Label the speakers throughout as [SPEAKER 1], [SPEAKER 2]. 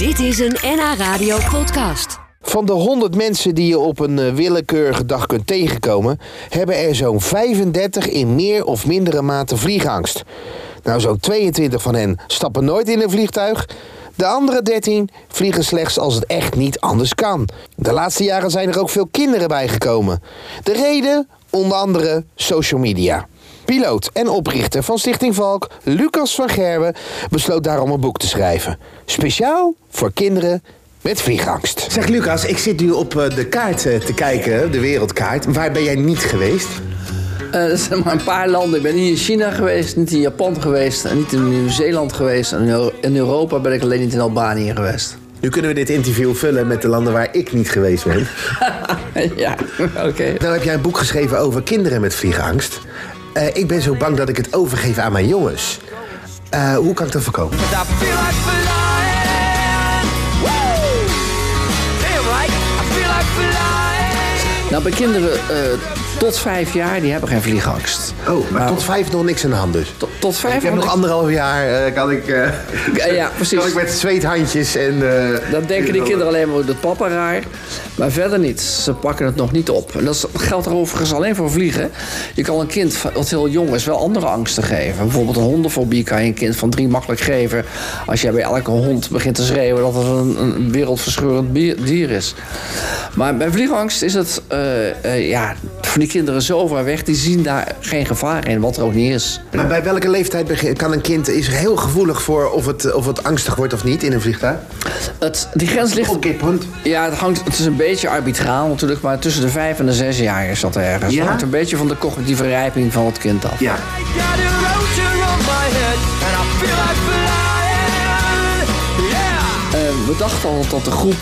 [SPEAKER 1] Dit is een NH Radio podcast.
[SPEAKER 2] Van de 100 mensen die je op een eh, willekeurige dag kunt tegenkomen, hebben er zo'n 35 in meer of mindere mate vliegangst. Nou, zo'n 22 van hen stappen nooit in een vliegtuig. De andere 13 vliegen slechts als het echt niet anders kan. De laatste jaren zijn er ook veel kinderen bijgekomen. De reden? Onder andere social media. Piloot en oprichter van Stichting Valk, Lucas van Gerwen, besloot daarom een boek te schrijven. Speciaal voor kinderen met vliegangst.
[SPEAKER 3] Zeg Lucas, ik zit nu op eh, de kaart eh, te kijken, de wereldkaart. Waar ben jij niet geweest?
[SPEAKER 4] Eh, er zijn maar een paar landen. Ik ben niet in China geweest, niet in Japan geweest... en niet in Nieuw-Zeeland geweest. En in Eu- in Europa ben ik alleen niet in Albanië geweest.
[SPEAKER 3] Nu kunnen we dit interview vullen met de landen waar ik niet geweest ben.
[SPEAKER 4] ja, oké.
[SPEAKER 3] Nou heb jij een boek geschreven over kinderen met vliegangst. Eh, ik ben zo bang dat ik het overgeef aan mijn jongens. Eh, hoe kan ik dat voorkomen?
[SPEAKER 4] Nou, bij kinderen eh, tot vijf jaar, die hebben geen vliegangst.
[SPEAKER 3] Oh, maar tot vijf nog niks aan de hand dus.
[SPEAKER 4] Tot, tot vijf
[SPEAKER 3] Ik heb nog anderhalf jaar, eh, kan ik... eh,
[SPEAKER 4] Ja, precies.
[SPEAKER 3] Kan ik met zweethandjes en... eh,
[SPEAKER 4] Dan denken die kinderen alleen maar dat papa raar. Maar verder niet. Ze pakken het nog niet op. En dat geldt er overigens alleen voor vliegen. Je kan een kind wat heel jong is wel andere angsten geven. Bijvoorbeeld een hondenfobie kan je een kind van drie makkelijk geven. Als jij bij elke hond begint te schreeuwen dat het een, een wereldverscheurend dier is. Maar bij vliegangst is het ja, voor die kinderen zo ver weg. Die zien daar geen gevaar in, wat er ook niet is.
[SPEAKER 3] Maar bij welke leeftijd kan een kind... is er heel gevoelig voor of het, of het angstig wordt of niet in een vliegtuig?
[SPEAKER 4] Het, die grens ligt
[SPEAKER 3] Oké, punt.
[SPEAKER 4] Ja, het, hangt, het is een beetje arbitraal natuurlijk, maar tussen de vijf en de zes jaar is dat ergens.
[SPEAKER 3] Ja?
[SPEAKER 4] Het hangt een beetje van de cognitieve rijping van het kind af.
[SPEAKER 3] Ja.
[SPEAKER 4] Eh, we dachten al dat de groep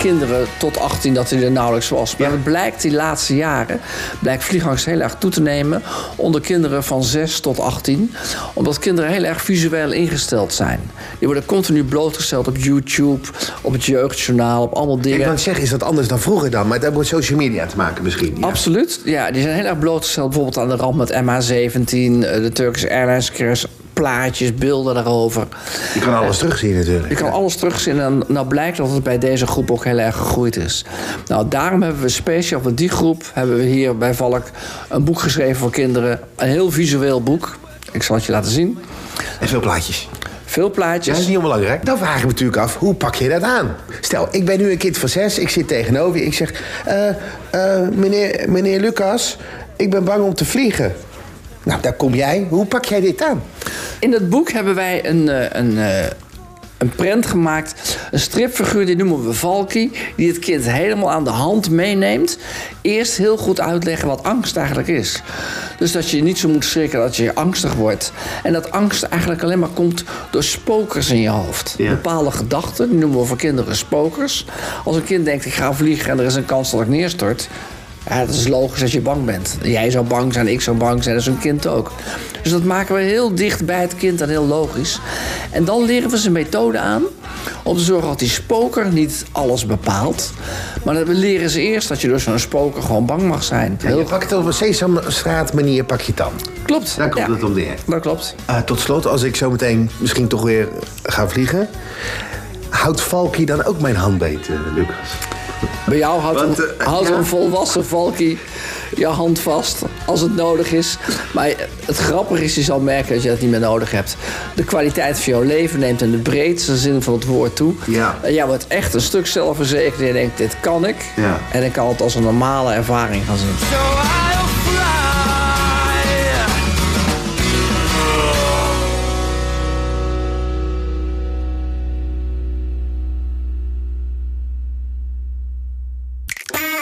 [SPEAKER 4] kinderen tot 18 dat hij er nauwelijks was. Maar het blijkt die laatste jaren, blijkt vliegangst heel erg toe te nemen onder kinderen van 6 tot 18. Omdat kinderen heel erg visueel ingesteld zijn. Die worden continu blootgesteld op YouTube, op het jeugdjournaal, op allemaal
[SPEAKER 3] Ik
[SPEAKER 4] dingen.
[SPEAKER 3] kan zeggen, is dat anders dan vroeger dan? Maar dat met social media te maken misschien. Ja.
[SPEAKER 4] Absoluut. Ja, die zijn heel erg blootgesteld bijvoorbeeld aan de ramp met MH17, eh, de Turkish Airlines crash, plaatjes, beelden daarover.
[SPEAKER 3] Je kan alles terugzien natuurlijk.
[SPEAKER 4] Je kan alles terugzien en nou blijkt dat het bij deze groep ook heel erg gegroeid is. Nou, daarom hebben we speciaal voor die groep hebben we hier bij Valk een boek geschreven voor kinderen. Een heel visueel boek. Ik zal het je laten zien.
[SPEAKER 3] En veel plaatjes.
[SPEAKER 4] Veel plaatjes.
[SPEAKER 3] dat is niet onbelangrijk. Dan vraag ik me natuurlijk af, hoe pak je dat aan? Stel, ik ben nu een kind van zes, ik zit tegenover je. Ik zeg, eh, eh, meneer, meneer Lucas, ik ben bang om te vliegen. Nou, daar kom jij. Hoe pak jij dit aan?
[SPEAKER 4] In het boek hebben wij een, eh, een, eh, een prent gemaakt. Een stripfiguur, die noemen we Valky. Die het kind helemaal aan de hand meeneemt. Eerst heel goed uitleggen wat angst eigenlijk is. Dus dat je niet zo moet schrikken dat je angstig wordt. En dat angst eigenlijk alleen maar komt door spokers in je hoofd.
[SPEAKER 3] Ja.
[SPEAKER 4] Bepaalde gedachten, die noemen we voor kinderen spokers. Als een kind denkt, ik ga vliegen en er is een kans dat ik neerstort... Ja, dat is logisch dat je bang bent. Jij zou bang zijn, ik zou bang zijn, dat is een kind ook. Dus dat maken we heel dicht bij het kind en heel logisch. En dan leren we ze een methode aan om te zorgen dat die spoker niet alles bepaalt. Maar dat we leren ze eerst dat je door zo'n spoker gewoon bang mag zijn.
[SPEAKER 3] Je
[SPEAKER 4] Heel
[SPEAKER 3] pakt het op een Sesamstraat manier, pak je het dan.
[SPEAKER 4] klopt.
[SPEAKER 3] Daar komt
[SPEAKER 4] Ja,
[SPEAKER 3] het om neer.
[SPEAKER 4] Dat klopt.
[SPEAKER 3] Eh, tot slot, als ik zo meteen misschien toch weer ga vliegen... houdt Valky dan ook mijn hand beet, Lucas?
[SPEAKER 4] Bij jou houdt,
[SPEAKER 3] Want,
[SPEAKER 4] een,
[SPEAKER 3] eh,
[SPEAKER 4] houdt
[SPEAKER 3] ja.
[SPEAKER 4] een volwassen valkie je hand vast als het nodig is. Maar het grappige is, je zal merken dat je dat niet meer nodig hebt. De kwaliteit van jouw leven neemt in de breedste zin van het woord toe.
[SPEAKER 3] Ja.
[SPEAKER 4] En jij wordt echt een stuk zelfverzekerd. En je denkt, dit kan ik.
[SPEAKER 3] Ja.
[SPEAKER 4] En ik kan het als een normale ervaring gaan zien.